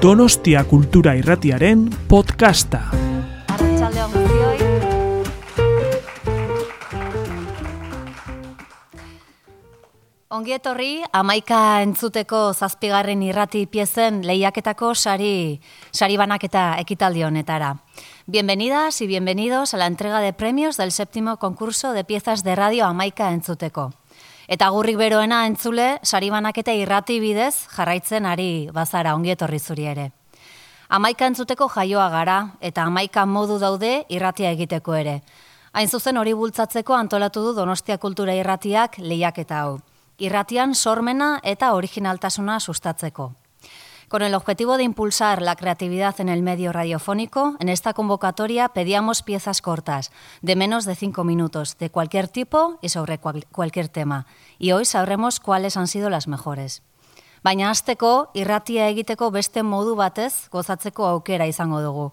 Donostia Kultura Irratiaren podcasta. Ongi etorri, amaika entzuteko zazpigarren irrati piezen lehiaketako sari, sari banaketa ekitaldi honetara. Bienvenidas y bienvenidos a la entrega de premios del séptimo concurso de piezas de radio amaika entzuteko. Eta gurrik beroena entzule, sari banaketa irrati bidez jarraitzen ari bazara ongi etorri zuri ere. Amaika entzuteko jaioa gara eta amaika modu daude irratia egiteko ere. Hain zuzen hori bultzatzeko antolatu du Donostia Kultura Irratiak lehiaketa hau. Irratian sormena eta originaltasuna sustatzeko. Con el objetivo de impulsar la creatividad en el medio radiofónico, en esta convocatoria pedíamos piezas cortas, de menos de cinco minutos, de cualquier tipo y sobre cual- cualquier tema. Y hoy sabremos cuáles han sido las mejores. Baina hasteko irratia egiteko beste modu batez gozatzeko aukera izango dugu.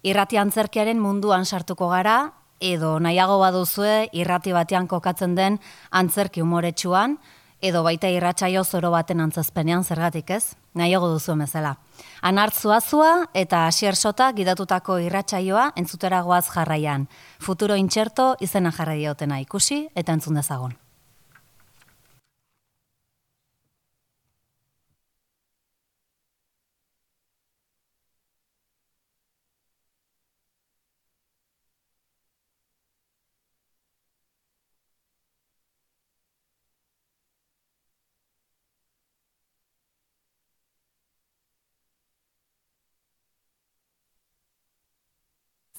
Irrati antzerkiaren munduan sartuko gara, edo nahiago baduzue irrati batean kokatzen den antzerki umoretsuan, edo baita irratsaio zoro baten antzezpenean zergatik ez, nahiago duzu bezala. Anartzua zua eta asier sota gidatutako irratsaioa entzutera goaz jarraian. Futuro intxerto izena jarrai diotena ikusi eta entzun dezagun.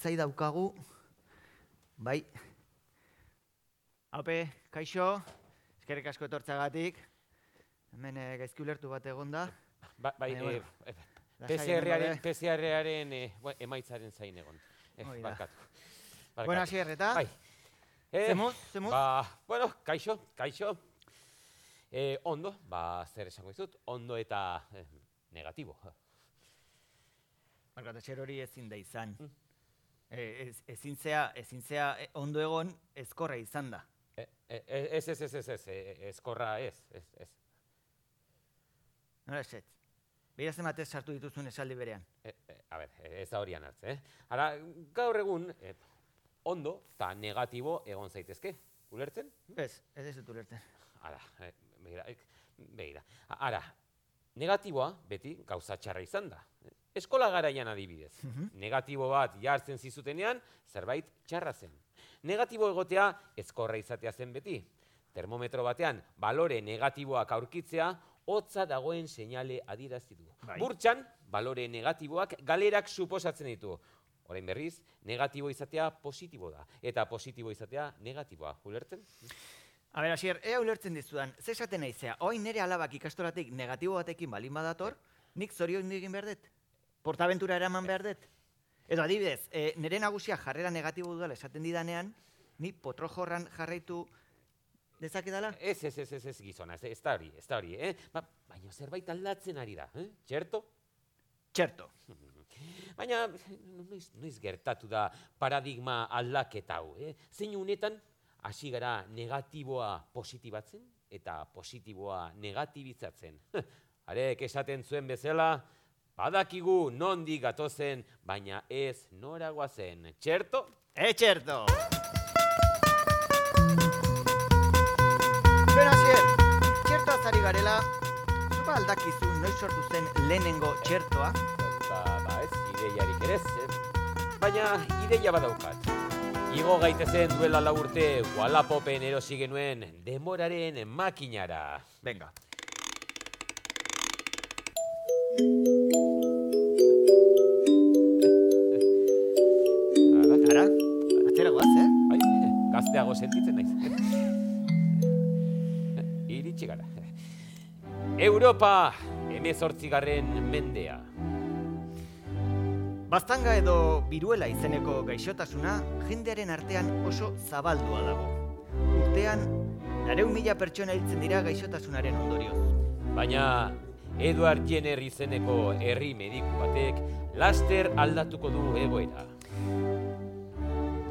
Zai daukagu, bai, Haupe, kaixo, eskerrik asko etortzagatik, hemen eh, gaizki ulertu bat egonda. Ba, bai, Baina, bueno, eh, lasai PCR-aren egongo PCR-aren eh, bueno, emaitzaren zain egon. Eh, da. barkatu. da. Bueno, Asier, eta? Bai. Eh, Zemuz, zemuz? Ba, bueno, kaixo, kaixo. Eh, ondo, ba, zer esango dizut, ondo eta eh, negatibo. Barkatu, Asier hori ezin da izan. Mm. Ez, ezin zea, ezin zea eh, ondo egon ezkorra izan da. Eh, ez, ez, ez, ez, ez, ezkorra ez, ez, ez. Nola eset? Beira zenbatez sartu dituzun esaldi berean. A ber, ez da horian hartze, eh? Ara, gaur egun, eh, ondo eta negatibo egon zaitezke, ulertzen? Ez, ez ez dut ulertzen. Ara, eh, begira, eh, begira. A- Ara, negatiboa beti gauza txarra izan da. Eskola garaian adibidez. Negatibo bat jartzen zizutenean, zerbait txarra zen. Negatibo egotea ezkorra izatea zen beti. Termometro batean balore negatiboak aurkitzea, hotza dagoen seinale adierazi du. Bai. Burtsan, balore negatiboak galerak suposatzen ditu. Orain berriz, negatibo izatea positibo da, eta positibo izatea negatiboa. Ulertzen? A ber, Asier, ea ulertzen dizudan, ze esaten naizea, oin nire alabak ikastoratik negatibo batekin balin badator, nik zorion egin behar Portaventura eraman behar dut? Edo adibidez, e, nire nagusia jarrera negatibo dudala esaten didanean, ni potrojorran jarraitu dezakedala? Ez, ez, ez, ez, ez gizona, ez, ez da hori, ez da hori, eh? Ba, baina zerbait aldatzen ari da, eh? Txerto? Txerto. Baina, noiz, noiz gertatu da paradigma aldaketa hau, eh? Zein unetan, hasi gara negatiboa positibatzen eta positiboa negatibizatzen. Arek esaten zuen bezala, badakigu nondik gatozen, baina ez nora goazen. Txerto? E txerto! Beno, Asier, txerto azari garela, zuba aldakizu noiz sortu zen lehenengo txertoa? Ba, ba ez, ideiarik ere ez, eh? Baina ideia badaukat. Igo gaitezen duela lau urte Wallapopen erosi genuen demoraren makinara. Venga. Ara, atzera goaz, eh? Ai, gazteago sentitzen naiz. Iritsi gara. Europa, emezortzigarren mendea. Baztanga edo biruela izeneko gaixotasuna jendearen artean oso zabaldua dago. Urtean, lareun mila pertsona hiltzen dira gaixotasunaren ondorioz. Baina Edward Jenner izeneko herri mediku batek laster aldatuko du egoera.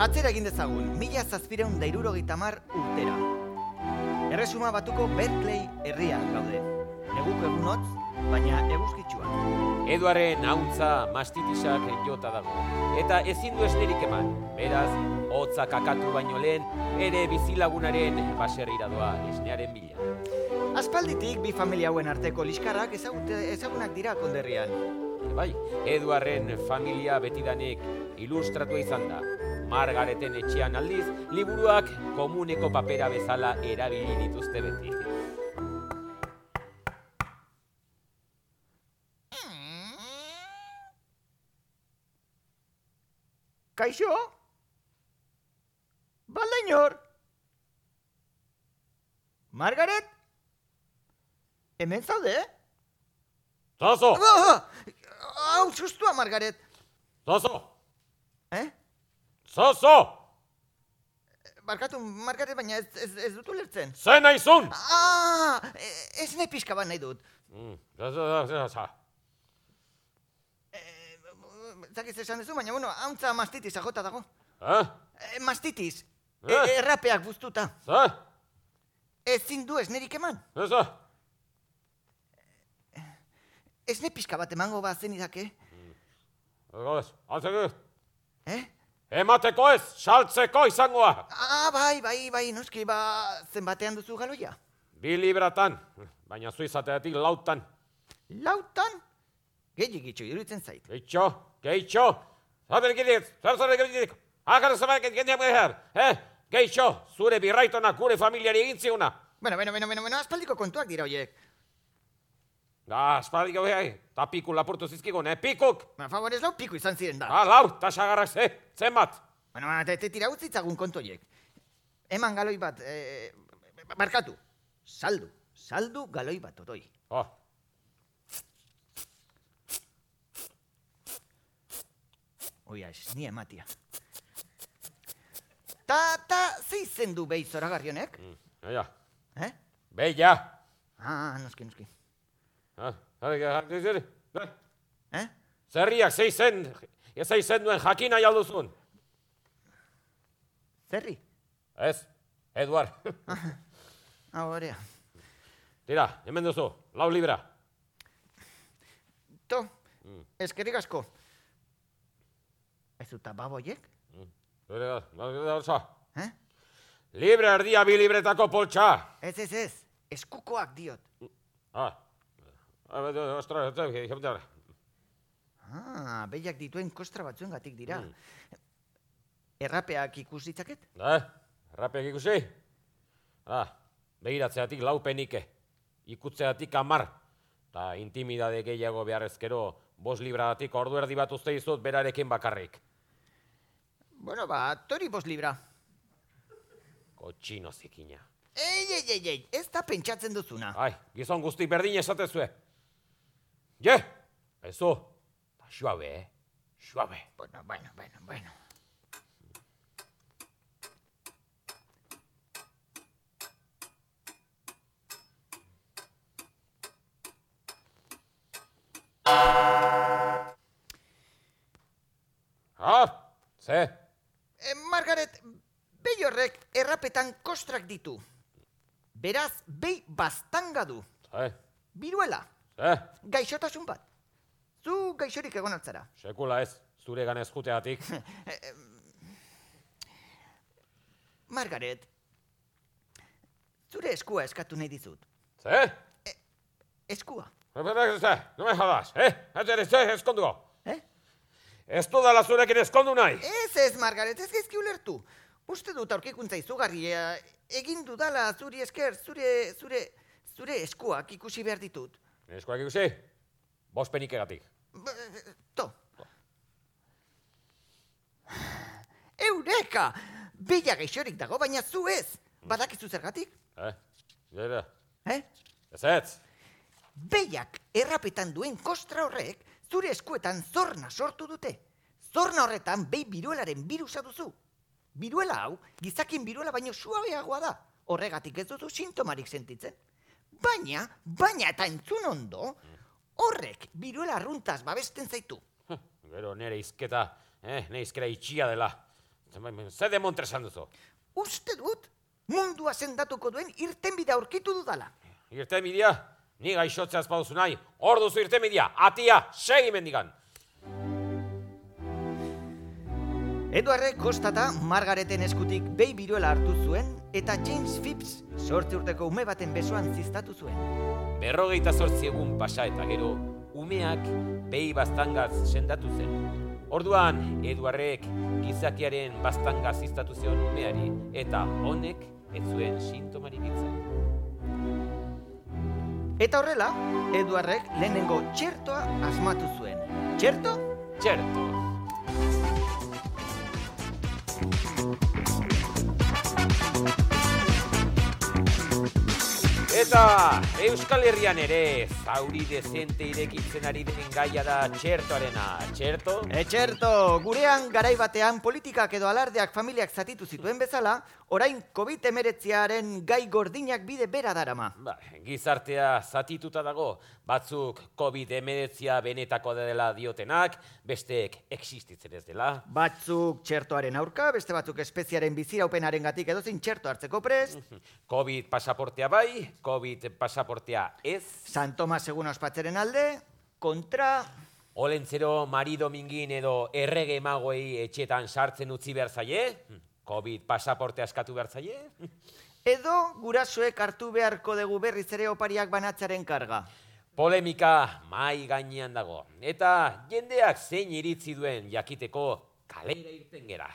Atzera egin dezagun, mila zazpireun da irurogeita mar urtera. Erresuma batuko Berkeley herrian gaude. Neguko egun hotz, baina eguzkitxua. Eduaren hauntza mastitisak jota dago. Eta ezin du esnerik eman. Beraz, hotza kakatu baino lehen, ere bizilagunaren baserrira doa esnearen bila. Aspalditik bi familia hauen arteko liskarrak ezagunak dira konderrian. Bai, Eduarren familia betidanik ilustratua izan da. Margareten etxean aldiz, liburuak komuneko papera bezala erabili dituzte beti. Kaixo? Baldainor? Margaret? Hemen zaude? Zozo! Ah! Hau, sustua, Margaret. Zozo! Eh? Zozo! Barkatu, Margaret, baina ez, ez, ez dut ulertzen. Zer naizun? Ah, e- ez ne pixka bat nahi dut. Mm. Zakiz esan duzu, baina, bueno, hauntza mastitiza jota dago. Eh? E, mastitiz. E, Eh? errapeak buztuta. Zer? Ezin du ez nerik eman. Zozo? Ez ne pixka bat emango bat zen idake. Zozo, altzeko. Eh? Emateko ez, saltzeko izangoa. Ah, bai, bai, bai, noski, ba, zenbatean duzu galoia. Bi libratan, baina zu izateatik lautan. Lautan? Gehi gitxo, iruditzen zait. Geitxo, geitxo. Zaten gidik, zer zer gidik. Akar zemak gendiak behar. Eh? Geitxo, zure birraitona gure familiari egin ziuna. Bueno, bueno, bueno, bueno, bueno, aspaldiko kontuak dira hoiek. Da, espaldiko behai, ta piku lapurtu zizkigun, eh? Pikuk! Ba, favorez lau piku izan ziren da. Ah, lau, ta sagarrak ze, zenbat. Bueno, ba, te, te tira utzitzagun kontu hoiek. Eman galoi bat, eh, barkatu. Saldu, saldu galoi bat, otoi. Oh, Oia, ez, ni ematia. Ta, ta, ze izen du behi zoragarri honek? mm, ja, Eh? beia. Ah, noski, noski. Ah, ah, zer, zer, Eh? Zerriak ze izen, ez izen duen jakina jalduzun. Zerri? Ez, Eduard. Ah, horea. Tira, hemen duzu, lau libra. To, eskerrik asko. Ez dut baboiek? Zure da, libra oso. Eh? Libre erdia bi libretako poltsa. Ez, ez, ez. Eskukoak diot. Ah, ah, ostra, ostra, Ah, behiak dituen kostra batzuengatik dira. Errapeak ikus ditzaket? Da, errapeak ikusi? Ah, begiratzeatik lau penike, ikutzeatik amar, eta intimidade gehiago beharrezkero, bos libradatik ordu erdi bat uste izut berarekin bakarrik. Bueno, ba, tori bos libra. Kotxino zikina. Ei, ei, ei, ei, ez da pentsatzen duzuna. Ai, gizon guzti berdin esatezue. Je, ezu, ta suabe, eh? Suabe. Bueno, bueno, bueno, bueno. Ah, ze, E, Margaret, behi horrek errapetan kostrak ditu. Beraz, behi bastanga du. ze, Biruela, ze, gaixotasun bat. Zu gaixorik egon altzara. sekula ez, zure ganez juteatik. Margaret, zure eskua eskatu nahi dizut. Ze? Eskua, Ze, no me jodas, eh? Ez ze, eskonduko. eh? Ez dudala zurekin eskondu nahi. Ez ez, Margaret, ez gaizki ulertu. Uste dut aurkikuntza izugarria egin dudala zuri esker, zure, zure, zure eskuak ikusi behar ditut. Eskoak ikusi? Bost penikegatik. B- To. Eureka! Bella gaixorik dago, baina zu ez. Badakizu zergatik? Eh? Zera, Eh? ez ez. Beiak errapetan duen kostra horrek zure eskuetan zorna sortu dute. Zorna horretan behi biruelaren birusa duzu. Biruela hau, gizakin biruela baino suabeagoa da. Horregatik ez duzu sintomarik sentitzen. Baina, baina eta entzun ondo, horrek biruela arruntaz babesten zaitu. Gero nere izketa, eh? Nere izkera itxia dela. Ze demontre esan duzu? Uste dut, mundua sendatuko duen irtenbide aurkitu dudala. Irte bidea, Ni gaixotzea azpaduzu nahi, hor duzu irte media, atia, segi mendigan. Eduarrek kostata Margareten eskutik behi biruela hartu zuen eta James Phipps sortzi urteko ume baten besoan ziztatu zuen. Berrogeita zortzi egun pasa eta gero, umeak behi bastangaz sendatu zen. Orduan, Eduarrek gizakiaren bastangaz iztatu zion umeari, eta honek ez zuen sintomarik itzen. Eta horrela, Eduarrek lehenengo txertoa asmatu zuen. Txerto? Txerto. Eta Euskal Herrian ere zauri dezente irekitzen ari den gaia da txertoarena. Txerto? E txerto, gurean garai batean politikak edo alardeak familiak zatitu zituen bezala, orain COVID emeretziaren gai gordinak bide bera darama. Ba, gizartea zatituta dago, batzuk COVID-19 benetako dela diotenak, besteek existitzen ez dela. Batzuk txertoaren aurka, beste batzuk espeziaren biziraupenaren gatik edozin txerto hartzeko prest. COVID pasaportea bai, COVID pasaportea ez. San Tomas egun ospatzeren alde, kontra... Olentzero Mari Domingin edo errege magoei etxetan sartzen utzi behar zaie? COVID pasaporte askatu behar zaie? Edo gurasoek hartu beharko dugu berriz ere opariak banatzaren karga. Polemika mai gainean dago. Eta jendeak zein iritzi duen jakiteko kalera irten gera.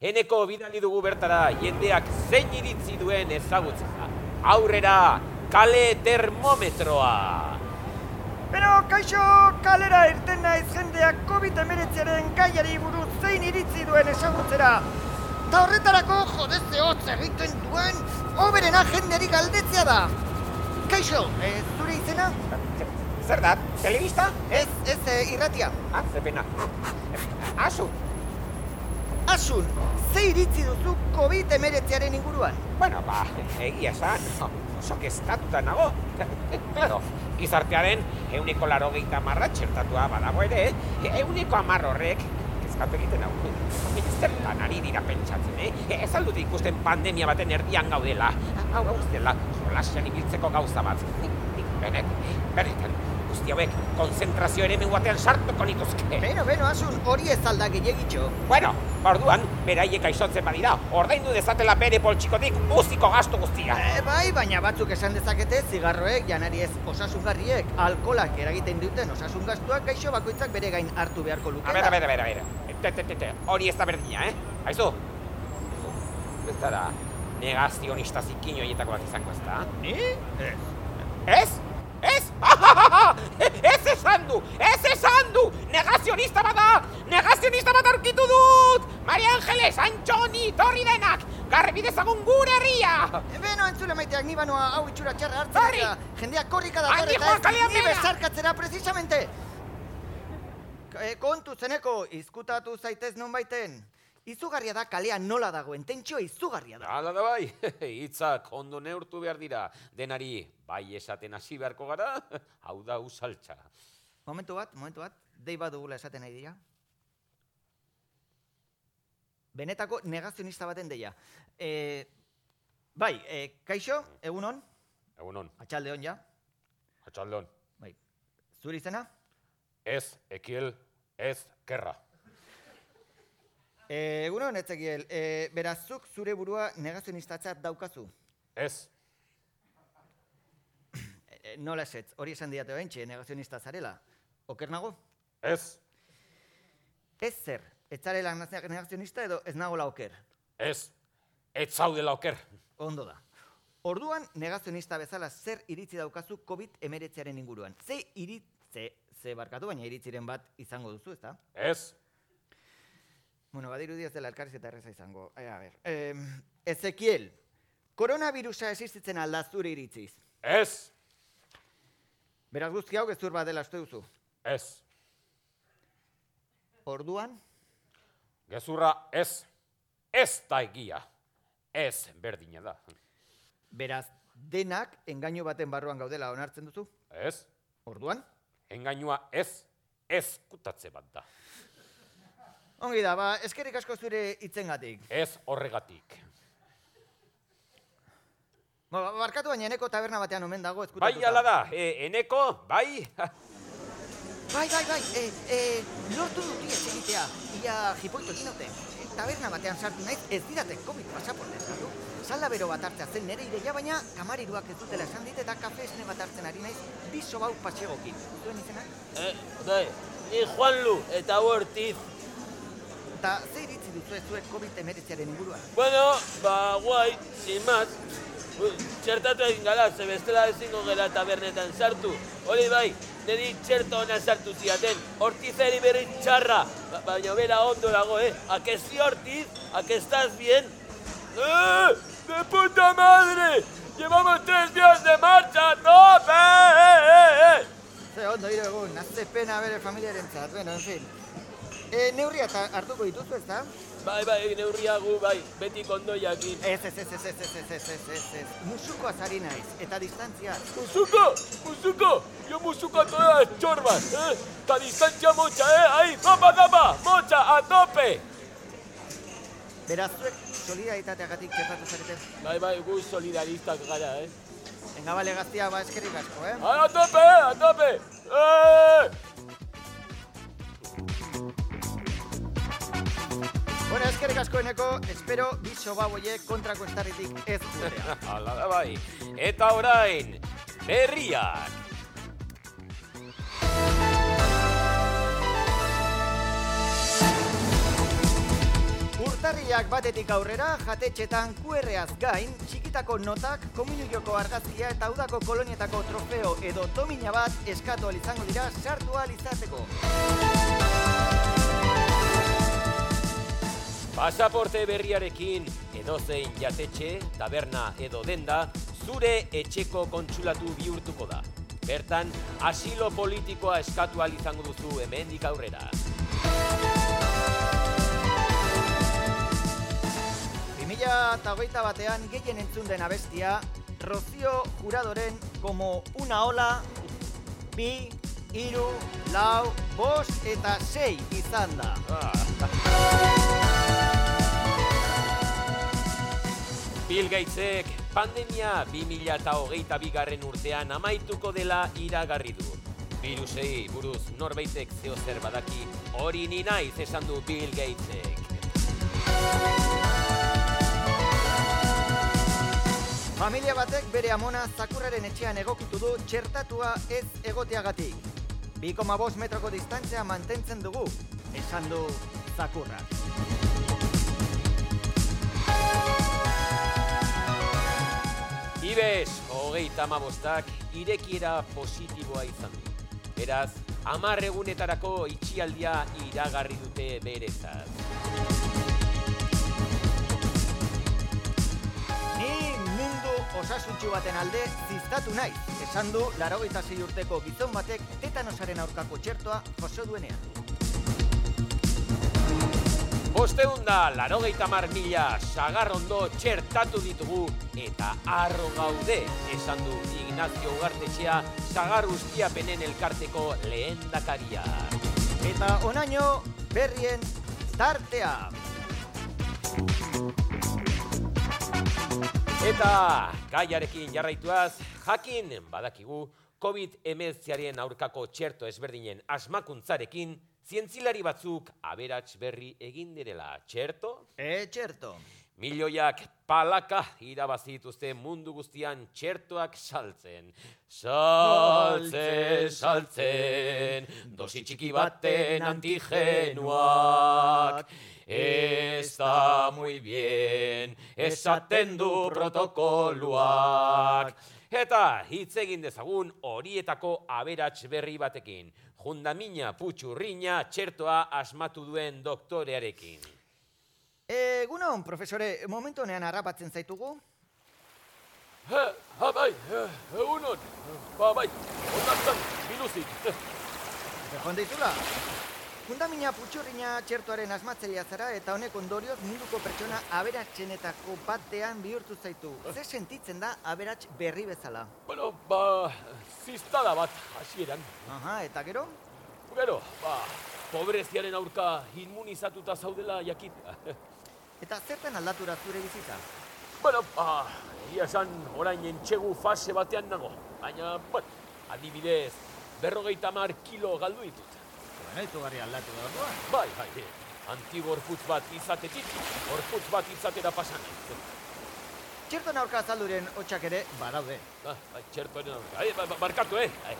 Eneko bidali dugu bertara jendeak zein iritzi duen ezagutzea. Aurrera, kale termometroa! Pero, kaixo, kalera irten naiz jendeak COVID-19aren gaiari buruz zein iritzi duen esagutzera. Ta horretarako jodeze hotz egiten duen, oberena jenderi galdetzea da. Kaixo, e, zure izena? Zer da? Telebista? Ez, ez, e, irratia. Ah, ze pena. Asu, Asun, ze iritzi duzu COVID-19aren inguruan? bueno, ba, egia esan, oso kezkatuta nago. Claro, gizartearen euneko laro gehieta marra txertatua badago ere, euneko amar horrek kezkatu egiten hau. Zertan ari dira pentsatzen, eh? Ez aldut ikusten pandemia baten erdian gaudela. Hau hau ez dela, solasean ibiltzeko gauza bat. Benet, benetan, guzti hauek konzentrazio ere batean sartuko nituzke. Beno, beno, Asun, hori ez alda gehiagitxo. Bueno, orduan, beraiek aizotzen badira, ordaindu dezatela bere poltsikotik uziko gastu guztia. E, bai, baina batzuk esan dezakete zigarroek, janari ez osasungarriek, alkolak eragiten duten osasun gastuak gaixo bakoitzak bere gain hartu beharko lukela. ber, a ber, a ber, a ber. Te, te, te, te. Hori ez da berdina, eh? Aizu? Ez da negazionista zikin horietako bat izango ez da? Ni? Ez? Ez? Ez esan du! Ez esan du! Negazionista bada! Negazionista bat aurkitu dut! Maria Angeles, Antxoni, torri denak! Garbi dezagun gure herria! Beno, entzule maiteak, ni banoa hau itxura txarra hartzen Hori! eta jendeak korrika Handi eta ez ni behera! besarkatzera precisamente. E, kontu zeneko, izkutatu zaitez non baiten. Izugarria da kalean nola dagoen, tentsio izugarria da. Hala da bai, hitzak ondo neurtu behar dira. Denari bai esaten hasi beharko gara, hau da usaltza. Momentu bat, momentu bat, dei badugula esaten nahi dira. Benetako negazionista baten deia. E, bai, e, kaixo, egunon, Egunon, atxalde hon ja. atxaldon. Bai, zure izena? Ez, ekiel, ez, kerra. E, egunon, etzekiel, e, berazuk zure burua negazionistatzat daukazu. Ez, E, nola esetz, hori esan diate oentxe, negazionista zarela. Oker nago? ez, Ez zer, ez zarela negazionista edo ez nagola oker. ez, ez zaudela oker. Ondo da. Orduan, negazionista bezala zer iritzi daukazu COVID-19aren inguruan. Ze iritze, ze barkatu, baina iritziren bat izango duzu, ezta? Ez, Bueno, badirudi ez dela elkarrizketa erreza izango. E, a ber, eh, Ezekiel, koronavirusa existitzen alda zure iritziz. ez, Beraz guzti hau gezur bat dela uste duzu. Ez. Orduan, Gezurra ez, ez da egia. Ez berdina da. beraz denak engainu baten barruan gaudela onartzen duzu. Ez, Orduan, engainua ez, ez kutatze bat da. ongi da, ba, eskerrik asko zure hitzengatik. Ez horregatik. Ba, ba, barkatu baina eneko taberna batean omen dago Bai, ezkutatuta. ala da, e, eneko, bai? Bai, bai, bai, e, e, lortu dut iaz egitea. Ia jipoitu egin dute. E, taberna batean sartu naiz, ez didate COVID pasaporte eskatu. Salda bero bat hartzea zen nire ideia, baina kamariruak ez dutela esan dit eta kafe esne bat hartzen ari naiz, bi sobau patxegokin. Zuen izena? Eh, bai, ni Juanlu eta Ortiz. Eta ze iritzi duzu ez zuek COVID emeretziaren inguruan? Bueno, ba, guai, sin más. Txertatu egin gara, ze bestela ezingo gera tabernetan sartu. Hori bai, niri txerto ona sartu ziaten. Ortizeri berri txarra. Ba, baina bera ondo dago, eh? A que sí, Ortiz? A que estás bien? ¡Eh! ¡De puta madre! ¡Llevamos tres días de marcha! ¡No! ¡Eh, eh, eh, eh! Ze ondo hiro egun, nazte pena bere familiaren zat, bueno, en fin. E, neurria eta hartuko dituzu ez da? Bai, bai, neurria gu, bai, beti kondoiakin. Ez, ez, ez, ez, ez, ez, ez, ez, ez, ez, ez. Musuko azari naiz, eta distantzia. ¡Musuko! ¡Musuko! Yo musuko a todas las chorbas, ¿eh? ¡Ta distancia mocha, eh! ¡Ahí! ¡Tapa, tapa! ¡Mocha, a tope! Beraz, zuek solidaritateagatik txertatu zarete. Bai, bai, gu solidaristak gara, eh? Venga, bale gaztia, ba eskerrik asko, eh? ¡Ahí, a tope, eh! ¡A tope! ¡Eh! Bueno, eskerrik asko eneko, espero bi soba boiek kontrako estarritik ez dutea. Ala da bai. Eta orain, berriak. Urtarriak batetik aurrera, jatetxetan QRaz gain, txikitako notak, komunioko argazkia eta udako kolonietako trofeo edo domina bat eskatu ahal izango dira sartu ahal izateko. Pasaporte berriarekin edozein jatetxe, taberna edo denda, zure etxeko kontsulatu bihurtuko da. Bertan, asilo politikoa eskatu izango duzu hemendik aurrera. 2008 batean gehien entzun den abestia, Rocío Juradoren como una ola, bi, iru, lau, bos eta sei izan da. Bill Gatesek pandemia 2008 bigarren urtean amaituko dela iragarri du. Virusei buruz norbaitek zeo zer badaki hori ni naiz esan du Bill Gatesek. Familia batek bere amona zakurraren etxean egokitu du txertatua ez egoteagatik. 2,5 metroko distantzia mantentzen dugu, esan du zakurrak. Ibes, hogeita amabostak, irekiera positiboa izan du. Beraz, hamar egunetarako itxialdia iragarri dute berezaz. Ni mundu osasuntxu baten alde ziztatu naiz, esan du sei urteko gizon batek tetanosaren aurkako txertoa jaso duenean. Bosteun da, larogeita mar mila sagarrondo txertatu ditugu eta arro gaude, esan du Ignacio Ugartetxea sagar ustiapenen elkarteko lehen dakaria. Eta onaino berrien tartea. Eta gaiarekin jarraituaz, jakin badakigu COVID-19aren aurkako txerto ezberdinen asmakuntzarekin zientzilari batzuk aberats berri egin direla txerto? E, txerto. Milioiak palaka irabazi dituzte mundu guztian txertoak saltzen. Saltzen, saltzen, dosi txiki baten antigenuak. Está muy bien, esaten du protokoluak. Eta hitz egin dezagun horietako aberats berri batekin. Jundamina putxurrina txertoa asmatu duen doktorearekin. Egunon, profesore, momentu honean harrapatzen zaitugu? Eh, ha, bai, egunon. Ba, bai, ondaztan, biluzik. Joan deitula. Fundamina putxurrina txertoaren asmatzailea zara eta honek ondorioz munduko pertsona aberatsenetako batean bihurtu zaitu. Ze sentitzen da aberats berri bezala? Bueno, ba, ziztada bat, hasieran. Aha, eta gero? Gero, ba, pobreziaren aurka inmunizatuta zaudela jakitea. Eta zertan aldatura zure bizitza? Bueno, ba, egia esan orain entxegu fase batean nago. Baina, bueno, adibidez, berrogeita mar kilo galdu ditut. Bueno, itugarri aldatu da orduan. Bai, bai, eh, antigorputz bat izatetik, gorputz bat izatera pasan. Txerton aurka azalduren hotxak ere badaude. Ah, bai, txertoren aurka. Ai, ba, ba- barkatu, eh? Ai,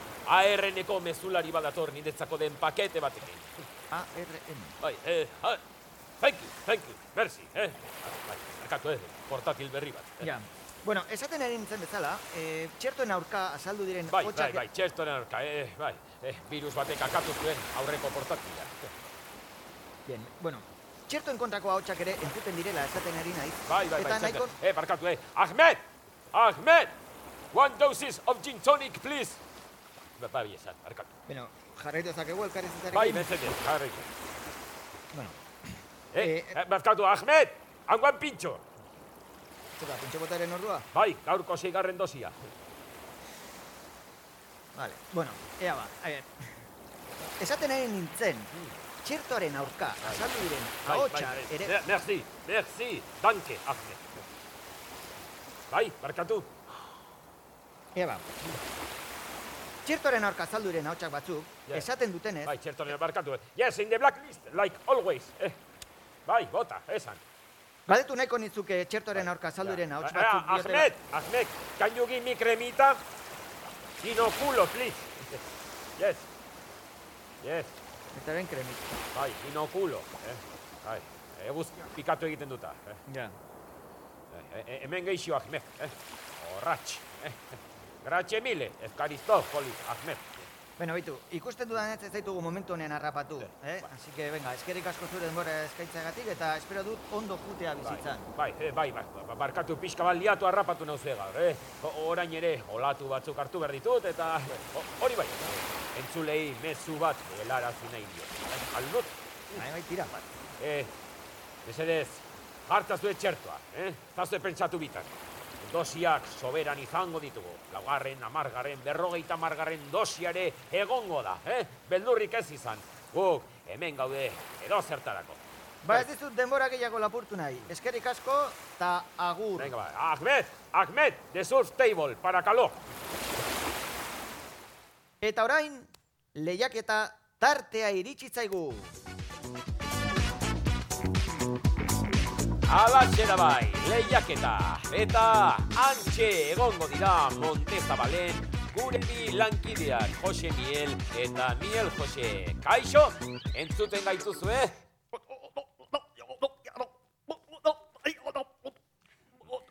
ARN-eko mezulari badator niretzako den pakete batekin. ARN. Bai, eh, ah, thank you, thank you, merci, eh? Bai, barkatu, eh, portatil berri bat. eh. Ja. Bueno, esaten ari nintzen bezala, e, txertoen aurka azaldu diren Bai, bai, hotxak... bai, txertoren aurka, eh, bai, eh, virus batek akatu zuen aurreko portatila. Bien, bueno, txertoen kontrako hotxak ere entzuten direla esaten ari naiz. Bai, bai, bai, nahiko... Eh, barkatu, eh, Ahmed! Ahmed! One doses of gin tonic, please! Ba, bai, esan, barkatu. Bueno, jarraitu ezakegu elkarrizetarekin. Bai, mesedez, jarri. Bueno, Eh, Eh, eh, barkatu, Ahmed! Hangoan pintxo! zera, pintxo botaren ordua? Bai, gaurko seigarren dosia. Vale, bueno, ea ba, a ver. Esaten ari nintzen, txertoaren aurka azaldu diren Bai, ahotsak bai, bai. ere... Me- Merci, merci, danke, Ahmed. Bai, barkatu. Ea ba. Txertoaren aurka azaldu diren ahotsak batzuk, Ja. esaten dutenez, Bai, txertonen barkatu. eh. Yes, in the blacklist, like always. Eh. Bai, bota, esan. galdetu nahiko nitzuke txertoaren aurka azaldu diren ahots Ah, batzuk diotela- Ahmed, Ahmed, can you give me cremita? Inoculo, please. Yes. Yes, Eta ben kremit. bai, inoculo. Eh. Bai, eguz pikatu egiten duta. Eh. Ja. Eh, eh, hemen geixio, Ahmed. Eh. Horratx. Eh. Grazie mille, Efkaristofoli, Ahmed. Bueno, bitu, ikusten dudan ez zaitugu momentu honean harrapatu, eh? Así que, venga, eskerrik asko zure denbora eskaitzeagatik eta espero dut ondo jutea bizitzan. Bai, eh, bai, bai, ba- barkatu pixka bat liatu harrapatu nauze gaur, eh? Orain ere, olatu batzuk hartu behar ditut, eta ho- hori bai, entzulei mezu bat helarazi nahi dio. Eh, Aldut, Bai, bai, tira. eh, mesedez, hartazue txertoa, eh? Zazue pentsatu bitan. Dosiak soberan izango ditugu. Laugarren, amargarren, berrogeita amargarren dosiare egongo da, eh? Beldurrik ez izan. Guk, hemen gaude, edo zertarako. Ba ez dizut denbora gehiago lapurtu nahi. Eskerrik asko eta agur. Venga, va. Ahmed, Ahmed, the surf table, para calor. Eta orain, lehiaketa tartea iritsi da bai, lehiaketa. Eta antxe egongo dira Montezabalen gure bi lankideak Jose Miel eta Miel Jose. Kaixo, entzuten gaituzu, eh?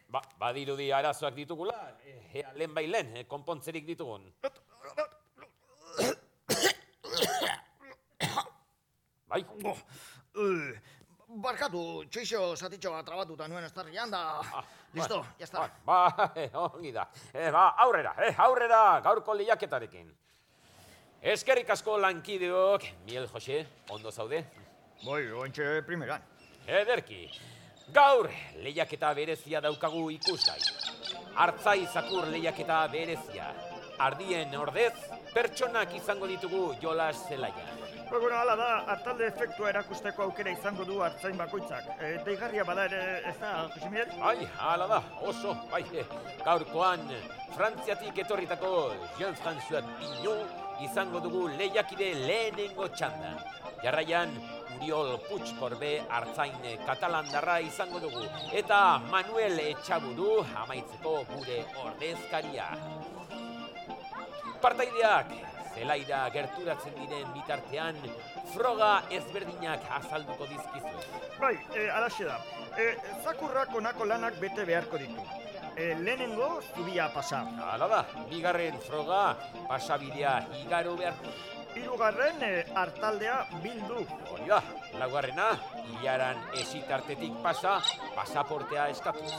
Ba, badirudi arazoak ditugula, eh, ea lehen bai lehen, eh, konpontzerik ditugun. Bai, Uh, barkatu, txixo zatitxo bat trabatuta nuen estarrian da. Listo, Bueno, ya está. Ba, ba, ongi da. Eh, ba, aurrera, eh, aurrera gaurko lehiaketarekin. Eskerrik asko lankideok, Miel Jose, ondo zaude? Bai, ointxe primeran. Ederki, gaur lehiaketa berezia daukagu ikusgai. Artzai zakur lehiaketa berezia. Ardien ordez, pertsonak izango ditugu jolas zelaian. Ba, bueno, hala da, hartalde efektua erakusteko aukera izango du hartzain bakoitzak. E, deigarria bada ere, ez da, Jose Miguel? Ai, hala da, oso, bai, gaurkoan Frantziatik etorritako Jean-François Pignot izango dugu lehiakide lehenengo txandan. Jarraian, Uriol Puigkorbe hartzain katalandarra izango dugu. Eta Manuel Etxaburu amaitzeko gure ordezkaria. Partaideak, zelaira gerturatzen diren bitartean, froga ezberdinak azalduko dizkizu. Bai, e, alaxe da. E, zakurrak honako lanak bete beharko ditu. E, lehenengo, zubia pasa. Hala da, bigarren froga pasabidea igaro behar du. Hirugarren, e, hartaldea bildu. Hori da, laugarrena, hilaran esitartetik pasa, pasaportea eskatuz.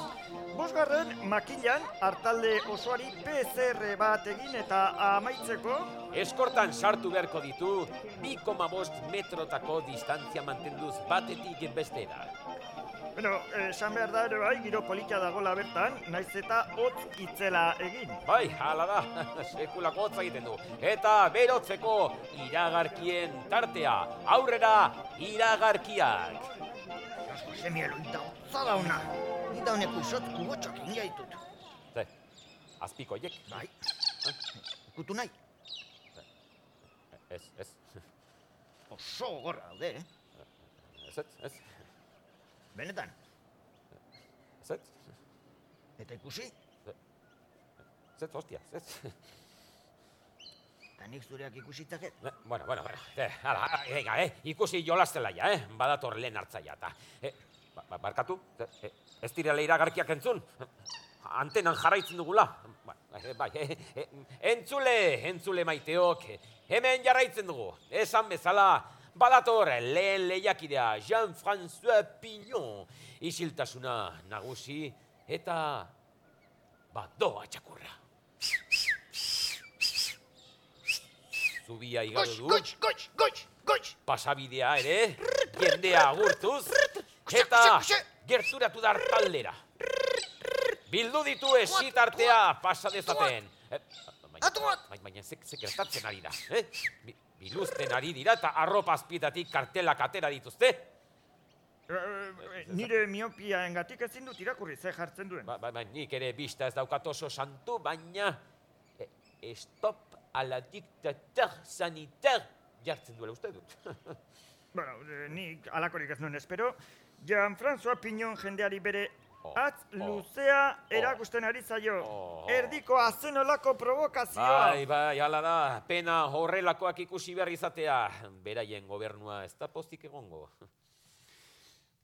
Bosgarren, makilan, hartalde osoari PCR bat egin eta amaitzeko, Eskortan sartu beharko ditu, 2,5 metrotako distantzia mantenduz batetik bestera. Bueno, e, esan behar da ere bai, giro polita dagola bertan, naiz eta hotz itzela egin. Bai, hala da, sekulako hotza egiten du. Eta berotzeko iragarkien tartea, aurrera iragarkiak. Jose Miguel, oita hotza dauna. Ni da honek usot kubotxoak egin gaitut. Ze, azpiko hiek? Bai. Kutu nahi. Ez, ez, Oso gorra daude, eh? ez, ez, Benetan. ez, Eta ikusi, ez, hostia, ez. eta nik zureak ikusitzaket. Ne, Bueno, bueno, bueno, eh, ala, venga, eh, ikusi jolastela ja, eh, badator lehen hartzaia, eta, eh, ba, ba, barkatu, eh, eh, ez direla iragarkiak entzun, antenan jarraitzen dugula, ba, eh, bai, eh, eh, entzule, entzule maiteok, eh, hemen jarraitzen dugu, esan bezala, badator lehen lehiakidea Jean-François Pignon, isiltasuna nagusi, eta badoa txakurra. Zubia igaro du goix, goix, goix, goix! pasabidea ere, jendea agurtuz, eta gerturatu dar taldera. Bildu ditu esitartea pasa dezaten. Eh, Atuat! Baina, baina, ze, ze gertatzen ari da, eh? Bi- Biluzten ari dira eta arropa azpietatik kartelak atera dituzte. Eh, nire miopia engatik ezin dut irakurri ze jartzen duen. Ba, ba, ba, nik ere bista ez daukat oso santu, baina eh, stop a la dictateur sanitaire jartzen duela uste dut. Bueno, eh, nik alakorik ez nuen espero. Jean-François Pignon jendeari bere atz oh, luzea erakusten ari zaio. Oh. Erdiko azenolako provokazioa. Bai, bai, hala da, pena horrelakoak ikusi behar izatea. Beraien gobernua ez da postik egongo.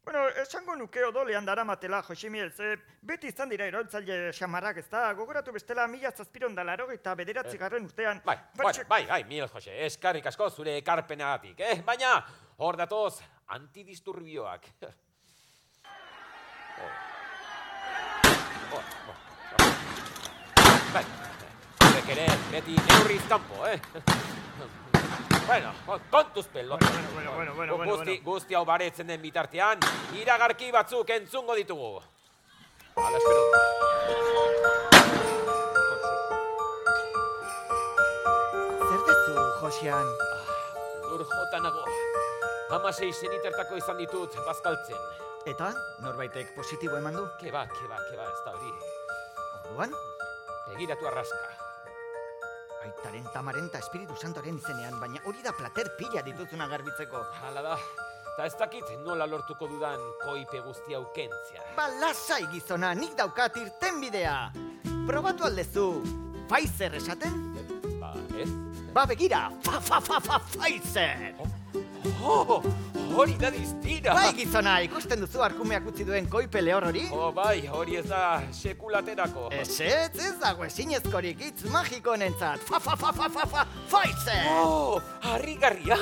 Bueno, esango nuke odolean daramatela, Josemiel, ze beti izan dira iraultzaile xamarrak, ez da? Gogoratu bestela mila zazpiron da laro eta bederatzi garren urtean. Bai, Batxe- bueno, bai, bai, mil, Jose, eskarrik asko zure ekarpenagatik, eh? Baina, hor datoz, antidisturbioak. Oh. Oh, oh, oh. Bai, zuek ere, beti neurriz kanpo, eh? Bueno, kontuz pelot. Bueno, bueno, bueno, bueno, bueno, guzti, bueno. guzti hau baretzen den bitartean, iragarki batzuk entzungo ditugu. Hala, espero. Zer dezu, Josean? Lur jota nago. Hamasei senitertako izan ditut bazkaltzen. Eta, norbaitek positibo eman du? Keba, keba, keba, ez da hori. Orduan, Begiratu arraska. Aitaren tamaren eta espiritu santoren izenean, baina hori da plater pila dituzuna garbitzeko. Hala da. Ta ez dakit nola lortuko dudan koipe guzti hau kentzea. Ba, lasai gizona, nik daukat irten bidea. Probatu aldezu, Pfizer esaten? Ba, ez? Ba, begira, fa, fa, fa, fa, Pfizer! Oh, hori da diztira! Bai, gizona, ikusten duzu arkumeak utzi duen koipe lehor hori? Oh, bai, hori ez da sekulaterako. Ez ez, ez dago ezinezkorik hitz magiko nentzat. Fa, fa, fa, fa, fa, fa, Pfizer! Oh, harrigarria!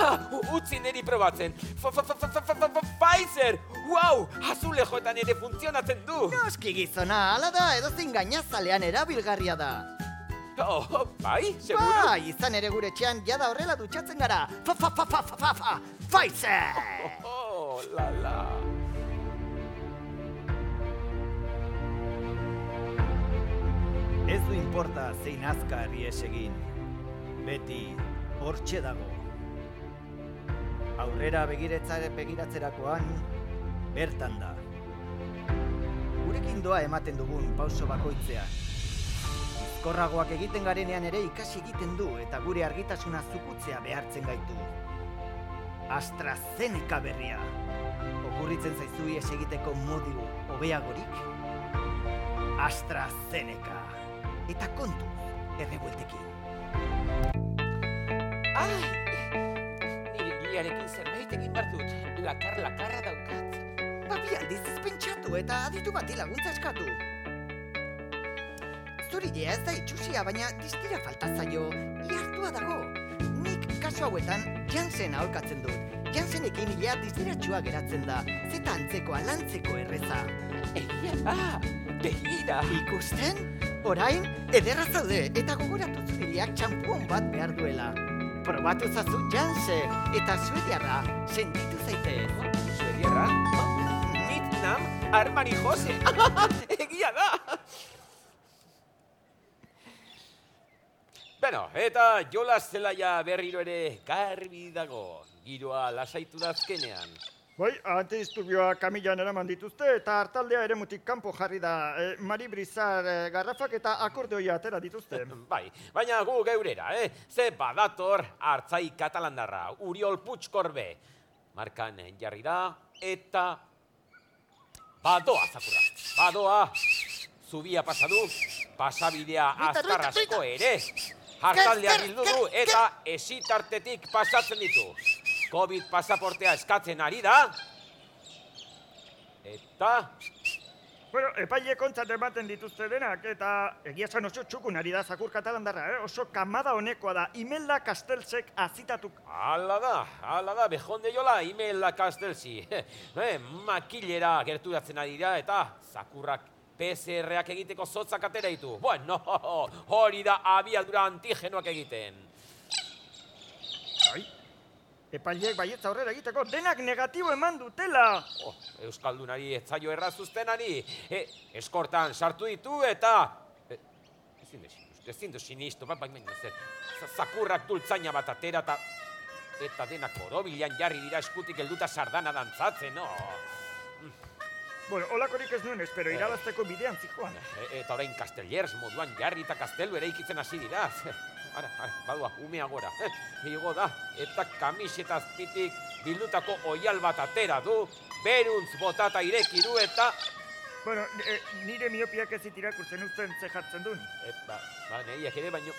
Utzi neri probatzen. Fa, fa, fa, fa, fa, fa, fa, fa, Pfizer! Wow, azulejoetan ere funtzionatzen du! Noski gizona, ala da, edozein gainazalean erabilgarria da. Oh, bai, seguro? Bai, izan ere gure etxean jada horrela dutxatzen gara. Fa, fa, fa, fa, fa, fa, fa, Pfizer! Oh, la, la. Ez du inporta zein azkar ies egin. Beti hortxe dago. Aurrera begiretzare begiratzerakoan bertan da. Gurekin doa ematen dugun pauso bakoitzean. Bizkorragoak egiten garenean ere ikasi egiten du eta gure argitasuna zukutzea behartzen gaitu. AstraZeneca berria. Okurritzen zaizu ies egiteko modu hobeagorik? AstraZeneca. Eta kontu, errebueltekin. Ai, nire gilearekin zerbait egin behar dut. Lakar, lakarra daukat. Babi aldiz pentsatu eta aditu bati laguntza eskatu. Zurilea ez da itxusia, baina distira falta zaio, ihartua dago. Nik kasu hauetan Jansen aholkatzen dut. Jansenekin ilea distiratxua geratzen da, zeta antzekoa lantzeko erreza. Egia da, begira. Ikusten? Orain, ederra zaude eta gogoratu zurileak txampuon bat behar duela. Probatu zazu Jansen eta suediarra sentitu zaitez. Suediarra? Nitnam Armani Jose. Egia da. Beno, eta jolas zelaia berriro ere garbi dago. Giroa lasaitu da azkenean. Bai, antidisturbioa kamilan eraman dituzte eta hartaldea ere mutik kanpo jarri da. E, Mari Brizar e, garrafak eta akordeoia atera dituzte. Bai, baina gu geurera, eh? Ze badator hartzai katalandarra, Uriol Putzkorbe. Markan jarri da, eta... Badoa, zakurra, badoa. Zubia pasadu, pasabidea azkar asko ere. Hartaldea bildu du eta esitartetik pasatzen ditu. Covid pasaportea eskatzen ari da. Eta... Bueno, epaile kontzat ematen dituzte denak, eta egia esan oso txukun ari da zakur katalandarra, eh? oso kamada honekoa da, Imelda Kastelsek azitatuk. Ala da, ala da, bejonde jola, imela kastelzi. eh, makilera gerturatzen ari dira eta zakurrak PCR-ak egiteko zotzak atera ditu. Bueno, hori da abiadura antigenoak egiten. Bai, epaileek baietza aurrera egiteko denak negatibo eman dutela. Oh, Euskaldunari ez zaio errazuztenari. E, eskortan sartu ditu eta... E, ezin sinistu, ezin da sinistu, ba, baina zer, za- zakurrak dultzaina bat atera eta... Eta denak borobilan jarri dira eskutik helduta sardana dantzatzen, no? Bueno, olakorik ez nuen espero, irabazteko bidean zikoan. E, eta orain Castellers moduan jarri eta kastelu ere ikitzen hasi dira. Ara, ara, badua, umea gora. Igo da, eta kamiseta azpitik bildutako oial bat atera du, beruntz botata ireki du eta... Bueno, e, nire miopiak ez irakurtzen uzten ze jartzen duen. E, ba, ba, neriak ere baino...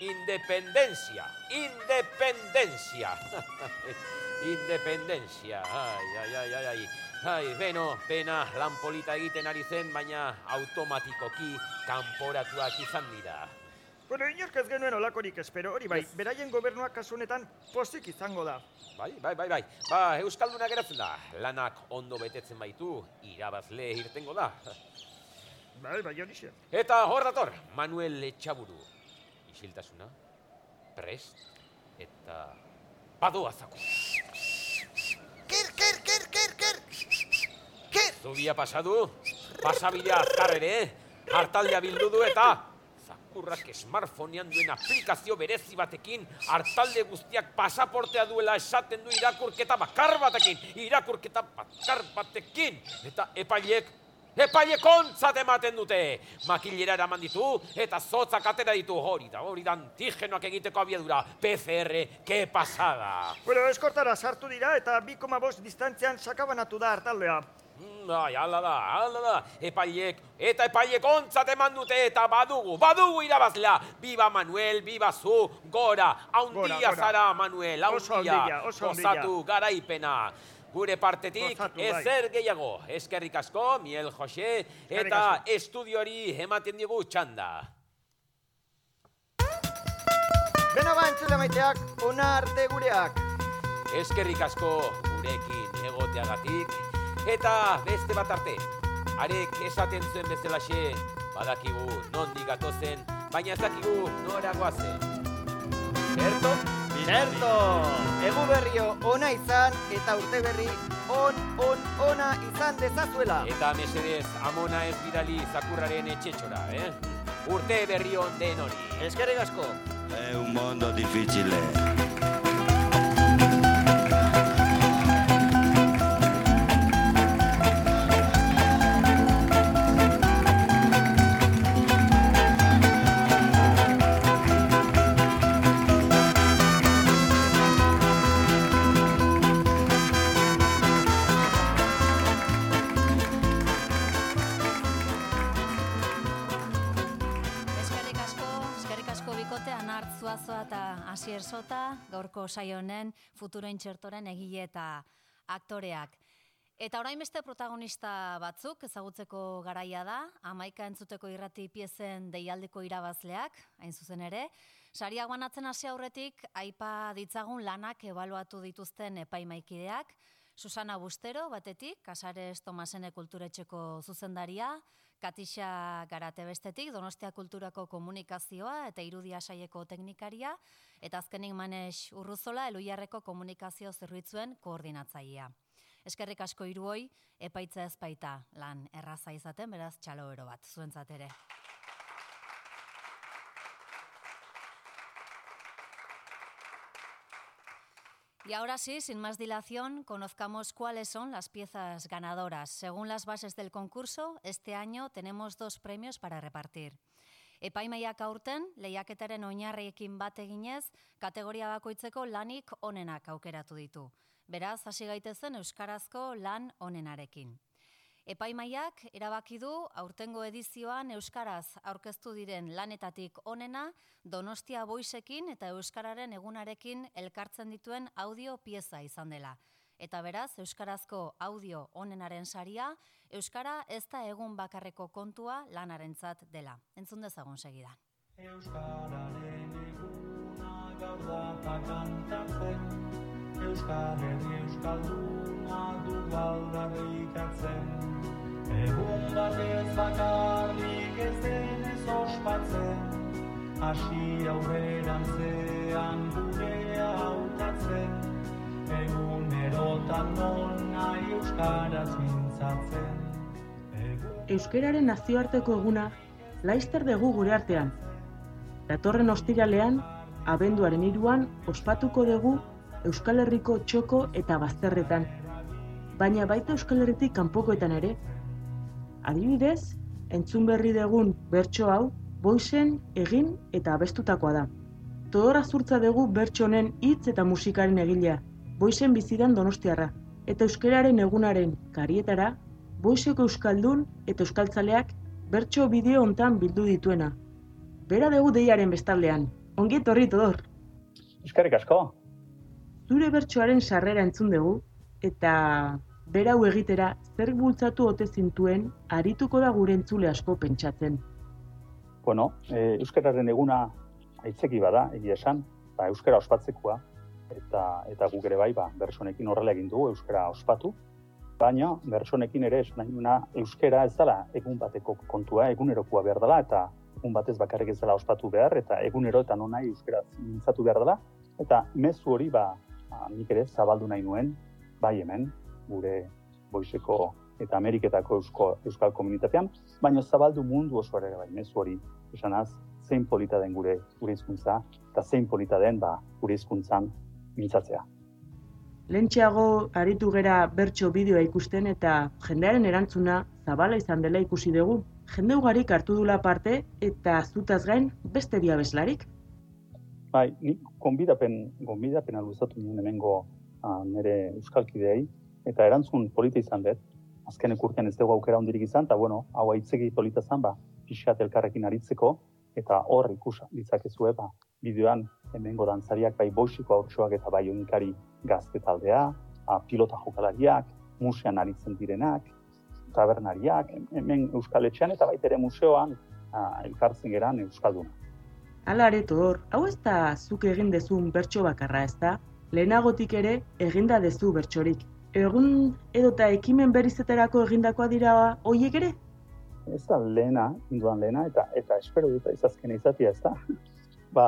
Independencia, independencia. independencia, ai, ai, ai, ai, ai. Ai, beno, pena, lan polita egiten ari zen, baina automatikoki kanporatuak izan dira. Bueno, inork ez genuen olakorik espero, hori bai, beraien gobernuak kasu honetan pozik izango da. Bai, bai, bai, bai. Ba, Euskalduna geratzen da. Lanak ondo betetzen baitu, irabazle irtengo da. Bai, bai, hori xe. Eta hor dator, Manuel Etxaburu. Isiltasuna, prest, eta badoa Zubia pasadu, pasabidea azkar ere, hartaldea bildu du eta zakurrak smartphonean duen aplikazio berezi batekin hartalde guztiak pasaportea duela esaten du irakurketa bakar batekin, irakurketa bakar batekin, eta Epailek ontzat ematen dute! Makilera eraman ditu eta zotzak atera ditu hori da, hori da antigenoak egiteko abiadura. PCR, ke pasada! Bueno, eskortara sartu dira eta 2,5 distantzian sakabanatu da hartaldea. Mm, Bai, ala da, ala da, epailek, eta epailek ontzat eman dute eta badugu, badugu irabazlea. Biba Manuel, biba zu, gora, haundia zara Manuel, haundia, gozatu, garaipena. Gure partetik, Gozatu, bai. ezer gehiago, eskerrik asko, Miel Jose, eta estudiori ematen digu txanda. Beno ba, entzule maiteak, ona arte gureak. Eskerrik asko gurekin egoteagatik, eta beste bat arte. Arek esaten zuen bezalaxe, badakigu nondik gatozen, baina ez dakigu nora goazen. Zerto? Zerto! Egu berrio ona izan eta urte berri on, on, ona izan dezazuela. Eta mesedez, amona ez bidali zakurraren etxetxora, eh? Urte berri on den hori. Eskerrik asko. È un mondo difficile. Sota, gaurko saio honen futuroin txertoren egile eta aktoreak. Eta orain beste protagonista batzuk ezagutzeko garaia da, amaika entzuteko irrati piezen deialdeko irabazleak, hain zuzen ere, sariak banatzen hasi aurretik, aipa ditzagun lanak ebaluatu dituzten epaimaikideak, Susana Bustero, batetik, Casares Tomasene Kulturetxeko zuzendaria, Katixa Garate bestetik, Donostia Kulturako komunikazioa eta irudia saieko teknikaria, eta azkenik Manex Urruzola, Eluiarreko komunikazio zerbitzuen koordinatzailea. Eskerrik asko iruoi, epaitza ez baita lan erraza izaten, beraz txalo ero bat, zuentzat ere. Y ahora sí, sin más dilación, conozcamos cuáles son las piezas ganadoras. Según las bases del concurso, este año tenemos dos premios para repartir. Epaimaiak aurten, lehiaketaren oinarriekin bat eginez, kategoria bakoitzeko lanik onenak aukeratu ditu. Beraz, hasi gaitezen euskarazko lan onenarekin. Epaimaiak erabaki du aurtengo edizioan euskaraz aurkeztu diren lanetatik onena Donostia Boisekin eta euskararen egunarekin elkartzen dituen audio pieza izan dela. Eta beraz, euskarazko audio onenaren saria, euskara ez da egun bakarreko kontua lanarentzat dela. Entzun dezagun segidan. Euskararen eguna gaur data kantatzen Euskal Herri Euskalduna du galdarrikatzen Egun batez bakarrik ez denez ospatzen Hasi aurrerantzean gurea hautatzen Egunerotan non nahi Euskaraz mintzatzen Euskararen nazioarteko eguna laizter dugu gure artean. Datorren ostiralean, abenduaren iruan, ospatuko dugu Euskal Herriko txoko eta bazterretan. Baina baita Euskal Herritik kanpokoetan ere. Adibidez, entzun berri dugun bertso hau, boizen egin eta abestutakoa da. Todora zurtza dugu bertso honen hitz eta musikaren egilea, boizen bizidan donostiarra. Eta euskararen egunaren karietara, boizeko euskaldun eta euskaltzaleak bertso bideo hontan bildu dituena. Bera dugu deiaren bestaldean. Ongi etorri todor. Eskerrik asko. Zure bertsoaren sarrera entzun dugu eta bera hau egitera zer bultzatu ote zintuen arituko da gure entzule asko pentsatzen. Bueno, e, euskararen eguna aitzeki bada, egia esan, ba, euskara ospatzekoa eta eta guk ere bai, ba, bersonekin horrela egin dugu euskara ospatu. Baina bersonekin ere esan nahi duena euskara ez dela egun bateko kontua, egunerokoa behar dela eta egun batez bakarrik ez dela ospatu behar eta egunero eta non nahi euskara mintzatu behar dela. Eta mezu hori ba, ba, nik ere zabaldu nahi nuen, bai hemen, gure boizeko eta Ameriketako eusko, euskal komunitatean, baina zabaldu mundu oso ere bai mezu hori esanaz, zein polita den gure gure hizkuntza eta zein polita den ba, gure hizkuntzan mintzatzea. Lentxeago aritu gera bertso bideoa ikusten eta jendearen erantzuna zabala izan dela ikusi dugu. Jende ugarik hartu dula parte eta zutaz gain beste bi abeslarik. Bai, ni konbidapen, konbidapena luzatu nien hemengo uh, nire euskalkideei eta erantzun polita izan dut. Azken ekurten ez dugu aukera hondirik izan, eta bueno, hau aitzegi polita zan, ba, pixat elkarrekin aritzeko, eta hor ikusa ditzakezue, ba, bideoan hemengo dantzariak bai boixiko haurtsoak eta bai unikari gazte taldea, a, pilota jokalariak, musean aritzen direnak, tabernariak, hemen Euskal Etxean eta baitere museoan a, elkartzen geran Euskalduna. Hala ere hor, hau ez da zuk egin dezun bertso bakarra ez da, lehenagotik ere eginda dezu bertsorik. Egun edota ekimen berizeterako egindakoa dira hoiek ere? Ez da lehena, induan lehena, eta eta espero dut izazkena izatea ez da. ba,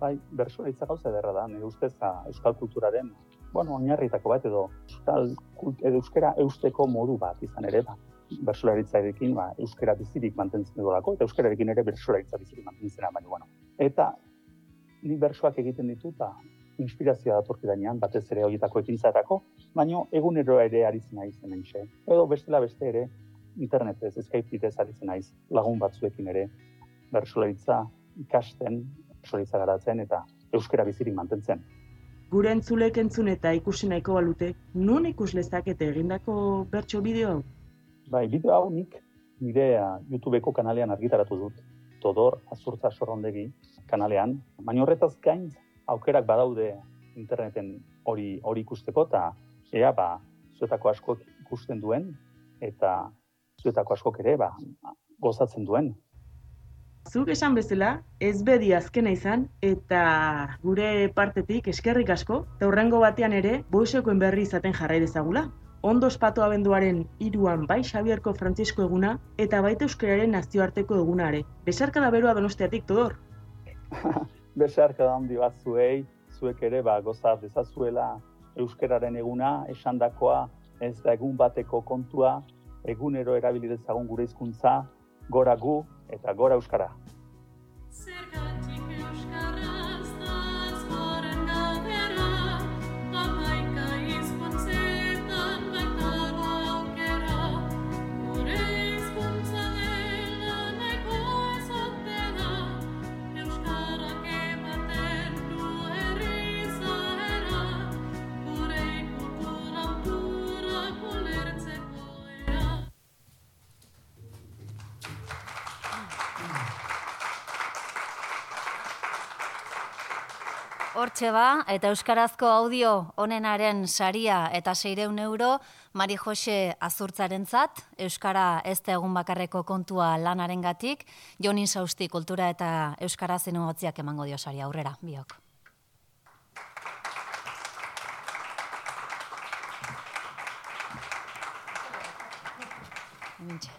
bai, bersoa hitza gauza ederra da, nire ustez da, euskal kulturaren, bueno, oinarritako bat edo euskal kult, edo euskera eusteko modu bat izan ere, ba, bersolaritzarekin ba, euskera bizirik mantentzen dudalako, eta euskararekin ere bersolaritza bizirik mantentzen da, baina, bueno. Eta ni bersoak egiten ditut, ba, inspirazioa datorki dainean, batez ere horietako ekintzarako, baina egunero ere ari zen naiz hemen Edo bestela beste ere, internetez, Skype bitez ari zen naiz lagun batzuekin ere, bersolaritza ikasten, bersolaritza garatzen eta euskera bizirik mantentzen. Gure entzulek entzun eta ikusi nahiko balute, nun ikus lezakete egindako bertso bideo? Bai, bideo hau nik nire uh, YouTubeko kanalean argitaratu dut. Todor Azurtza Sorrondegi kanalean. Baina horretaz gain aukerak badaude interneten hori hori ikusteko eta ea ba zuetako askok ikusten duen eta zuetako askok ere ba gozatzen duen. Zuk esan bezala, ez bedi azkena izan, eta gure partetik eskerrik asko, eta hurrengo batean ere, boisekoen berri izaten jarrai dezagula. Ondo espatu abenduaren iruan bai Xabierko Frantzisko eguna, eta baita euskararen nazioarteko egunare. Besarka da beroa donostiatik, Todor? Besarka da handi bat zuei, zuek ere ba, goza dezazuela euskararen eguna, esandakoa, ez da egun bateko kontua, egunero erabili dezagun gure hizkuntza, gora gu eta gora euskara. Hortxe ba, eta Euskarazko audio onenaren saria eta seireun euro, Mari Jose azurtzarentzat, Euskara ez da egun bakarreko kontua lanaren gatik, Jonin Sausti kultura eta Euskara zinugotziak emango dio saria aurrera, biok. Hementxe.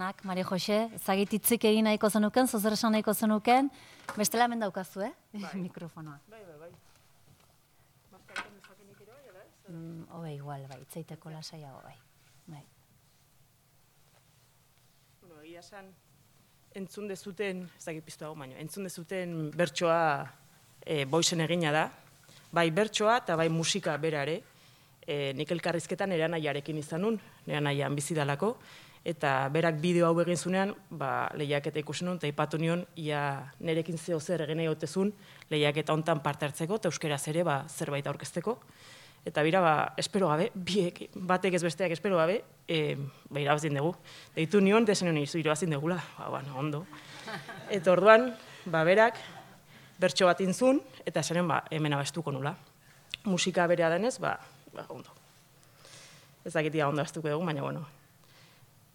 Zorionak, Mari Jose, zagit hitzik egin nahiko zenuken, zozer esan nahiko zenuken, bestela hemen daukazu, eh? Mikrofonoa. Bai, bai, bai. Mm, Hobe igual, bai, itzaiteko lasaiago, bai. bai. Bueno, egia esan, entzun dezuten, ez dakit piztu hau baino, entzun dezuten bertsoa e, boizen egina da, bai bertsoa eta bai musika bera ere, e, nik elkarrizketan nire anaiarekin izan nun, nire anaian bizi dalako, eta berak bideo hau egin zunean, ba, lehiaketa ikusi nun, eta ipatu nion, ia nerekin zeo zer egin nahi otezun, lehiaketa hontan parte hartzeko, eta euskeraz ere ba, zerbait aurkezteko. Eta bira, ba, espero gabe, biek, batek ez besteak espero gabe, e, ba, irabazin dugu. Deitu nion, dezen nion izu irabazin dugula, ba, bueno, ondo. Eta orduan, ba, berak, bertso bat intzun, eta esanen, ba, hemen abestuko nula. Musika berea denez, ba, ba ondo. Ez dakitia ondo abestuko dugu, baina, bueno.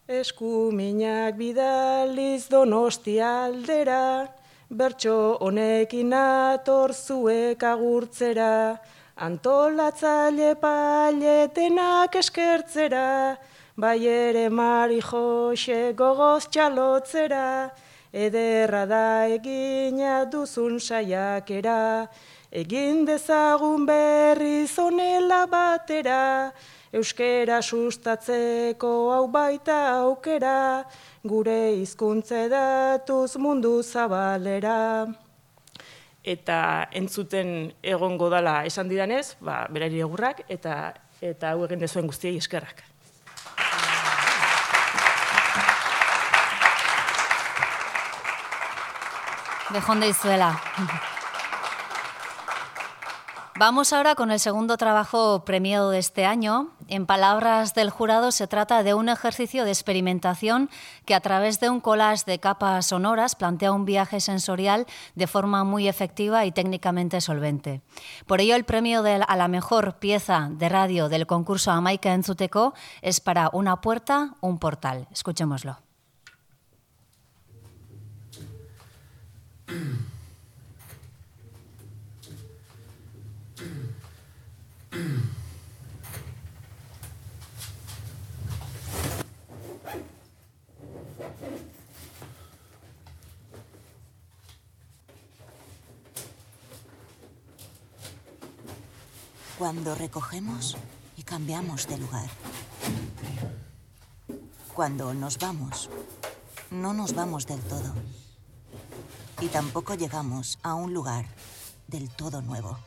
Eskuminak bidaliz donostia aldera, bertso honekin ator zuek agurtzera, antolatzaile paletenak eskertzera, bai ere mari jose gogoz txalotzera, ederra da egina duzun saiakera, egin dezagun berriz honela batera, euskera sustatzeko hau baita aukera, gure hizkuntze datuz mundu zabalera. Eta entzuten egongo dala esan didanez, ba, berari egurrak, eta, eta hau egin dezuen guztiei eskerrak. Bejonde izuela. Vamos ahora con el segundo trabajo premiado de este año. En palabras del jurado, se trata de un ejercicio de experimentación que a través de un collage de capas sonoras plantea un viaje sensorial de forma muy efectiva y técnicamente solvente. Por ello, el premio de, a la mejor pieza de radio del concurso Amaika Entzuteko es para Una puerta, un portal. Escuchémoslo. Cuando recogemos y cambiamos de lugar. Cuando nos vamos, no nos vamos del todo. Y tampoco llegamos a un lugar del todo nuevo.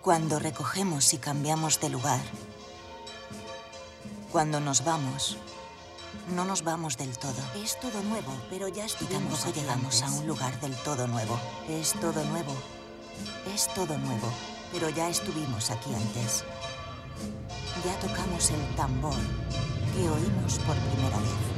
Cuando recogemos y cambiamos de lugar. Cuando nos vamos, no nos vamos del todo. Es todo nuevo, pero ya estuvimos y tampoco llegamos a un lugar del todo nuevo. Es todo nuevo. Es todo nuevo, pero ya estuvimos aquí antes. Ya tocamos el tambor que oímos por primera vez.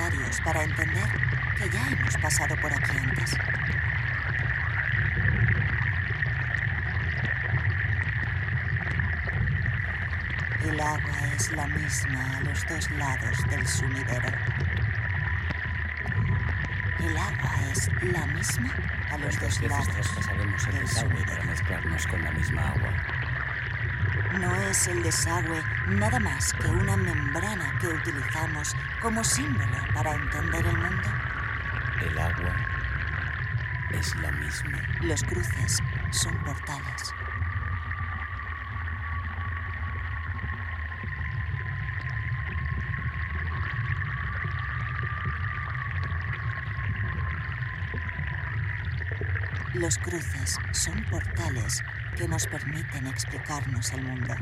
Necesarios para entender que ya hemos pasado por aquí antes? El agua es la misma a los dos lados del sumidero. El agua es la misma a los dos lados del sumidero. mezclarnos con la misma agua. No es el desagüe nada más que una membrana que utilizamos como símbolo para entender el mundo. El agua es la misma. Los cruces son portales. Los cruces son portales que nos permiten explicarnos el mundo.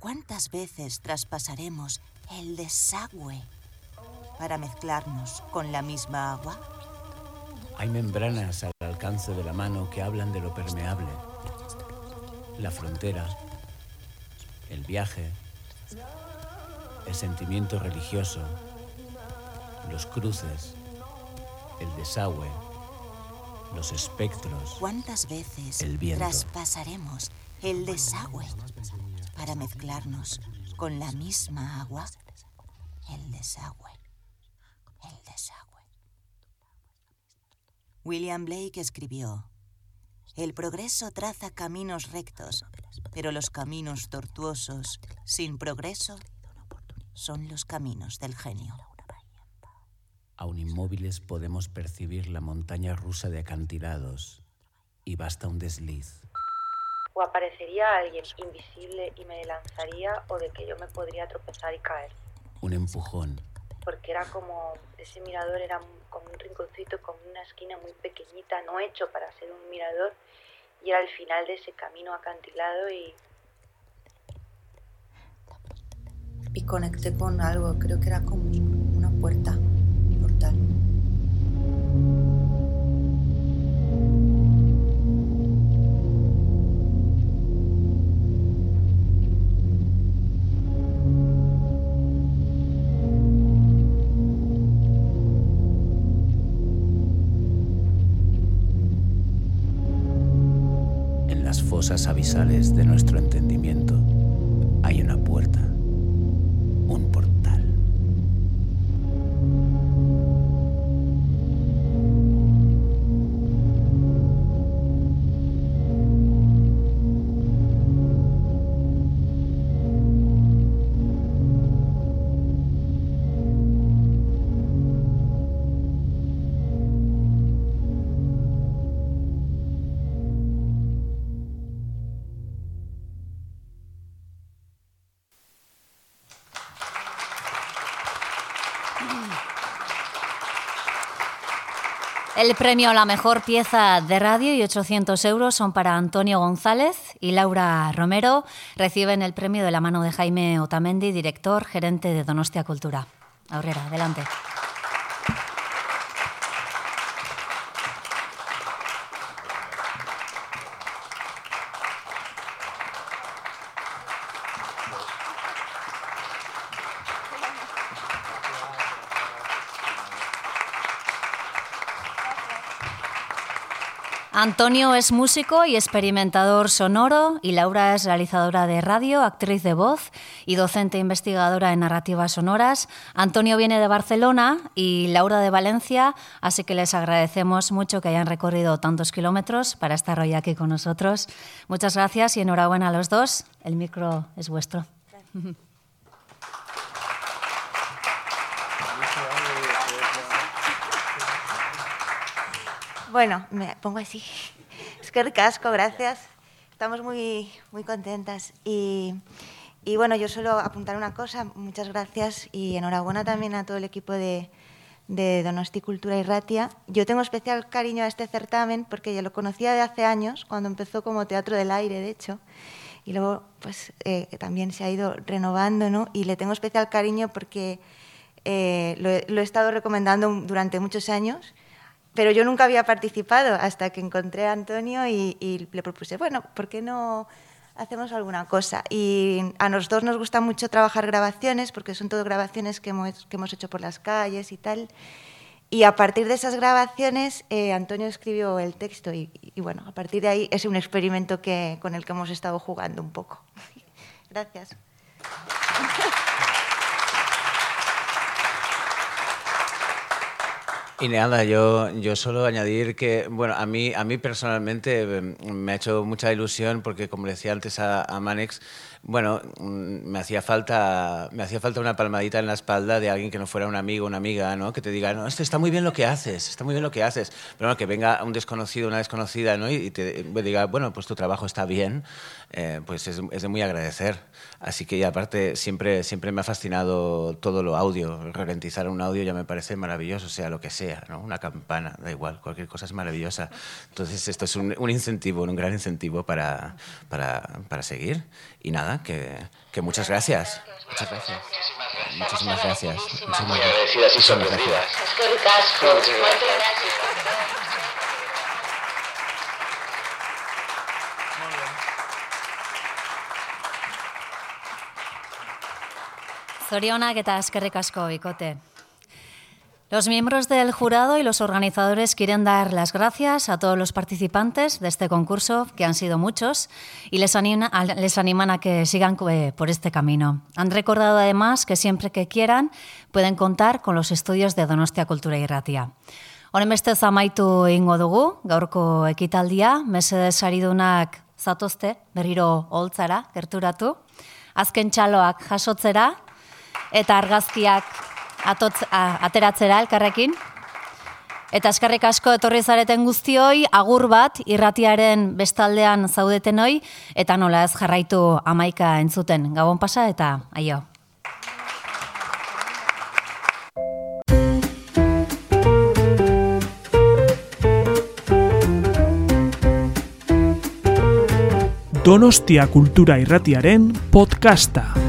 ¿Cuántas veces traspasaremos el desagüe para mezclarnos con la misma agua? Hay membranas al alcance de la mano que hablan de lo permeable. La frontera, el viaje, el sentimiento religioso, los cruces, el desagüe, los espectros. ¿Cuántas veces El viento. traspasaremos el desagüe para mezclarnos con la misma agua? El desagüe. El desagüe. William Blake escribió, El progreso traza caminos rectos, pero los caminos tortuosos, sin progreso, son los caminos del genio. Aún inmóviles podemos percibir la montaña rusa de acantilados y basta un desliz. O aparecería alguien invisible y me lanzaría o de que yo me podría tropezar y caer. Un empujón, Porque era como, ese mirador era un- como un rinconcito, como una esquina muy pequeñita, no hecho para ser un mirador. Y era el final de ese camino acantilado y... Y conecté con algo, creo que era como una puerta, en las fosas abisales de nuestro entendimiento, El premio a la mejor pieza de radio y 800 euros son para Antonio González y Laura Romero. Reciben el premio de la mano de Jaime Otamendi, director, gerente de Donostia Cultura. Aurrera, adelante. Antonio es músico y experimentador sonoro y Laura es realizadora de radio, actriz de voz y docente investigadora en narrativas sonoras. Antonio viene de Barcelona y Laura de Valencia, así que les agradecemos mucho que hayan recorrido tantos kilómetros para estar hoy aquí con nosotros. Muchas gracias y enhorabuena a los dos. El micro es vuestro. Bueno, me pongo así. Es que gracias. Estamos muy, muy contentas. Y, y bueno, yo solo apuntar una cosa. Muchas gracias y enhorabuena también a todo el equipo de, de Donosti Cultura y Ratia. Yo tengo especial cariño a este certamen porque ya lo conocía de hace años, cuando empezó como Teatro del Aire, de hecho. Y luego, pues, eh, también se ha ido renovando, ¿no? Y le tengo especial cariño porque eh, lo, lo he estado recomendando durante muchos años pero yo nunca había participado hasta que encontré a Antonio y, y le propuse, bueno, ¿por qué no hacemos alguna cosa? Y a los dos nos gusta mucho trabajar grabaciones, porque son todo grabaciones que hemos, que hemos hecho por las calles y tal. Y a partir de esas grabaciones, eh, Antonio escribió el texto y, y bueno, a partir de ahí es un experimento que, con el que hemos estado jugando un poco. Gracias. Y nada, yo, yo solo añadir que, bueno, a mí, a mí personalmente eh, me ha hecho mucha ilusión porque, como decía antes a Manex, bueno, mm, me hacía falta me hacía falta una palmadita en la espalda de alguien que no fuera un amigo, una amiga, ¿no? Que te diga, no, esto está muy bien lo que haces, está muy bien lo que haces. Pero bueno, que venga un desconocido, una desconocida, ¿no? Y te diga, bueno, pues tu trabajo está bien, eh, pues es, de muy agradecer. Así que y aparte siempre, siempre me ha fascinado todo lo audio. Ralentizar un audio ya me parece maravilloso, sea lo que sea, ¿no? una campana, da igual, cualquier cosa es maravillosa. Entonces esto es un, un incentivo, un gran incentivo para, para, para seguir. Y nada, que, que, muchas gracias. Muchas gracias. Muchísimas gracias. Y sorprendidas. Muchas gracias. Zorionak eta eskerrik asko bikote. Los miembros del jurado y los organizadores quieren dar las gracias a todos los participantes de este concurso, que han sido muchos, y les, anima, les animan a que sigan eh, por este camino. Han recordado además que siempre que quieran pueden contar con los estudios de Donostia Cultura y Ratia. Honen beste zamaitu ingo dugu, gaurko ekitaldia, mesedez aridunak zatozte, berriro holtzara, gerturatu, azken txaloak jasotzera, eta argazkiak atotz, a, ateratzera elkarrekin. Eta eskarrik asko etorri zareten guztioi, agur bat irratiaren bestaldean zaudetenoi, eta nola ez jarraitu amaika entzuten. Gabon pasa eta aio. Donostia Kultura Irratiaren podcasta.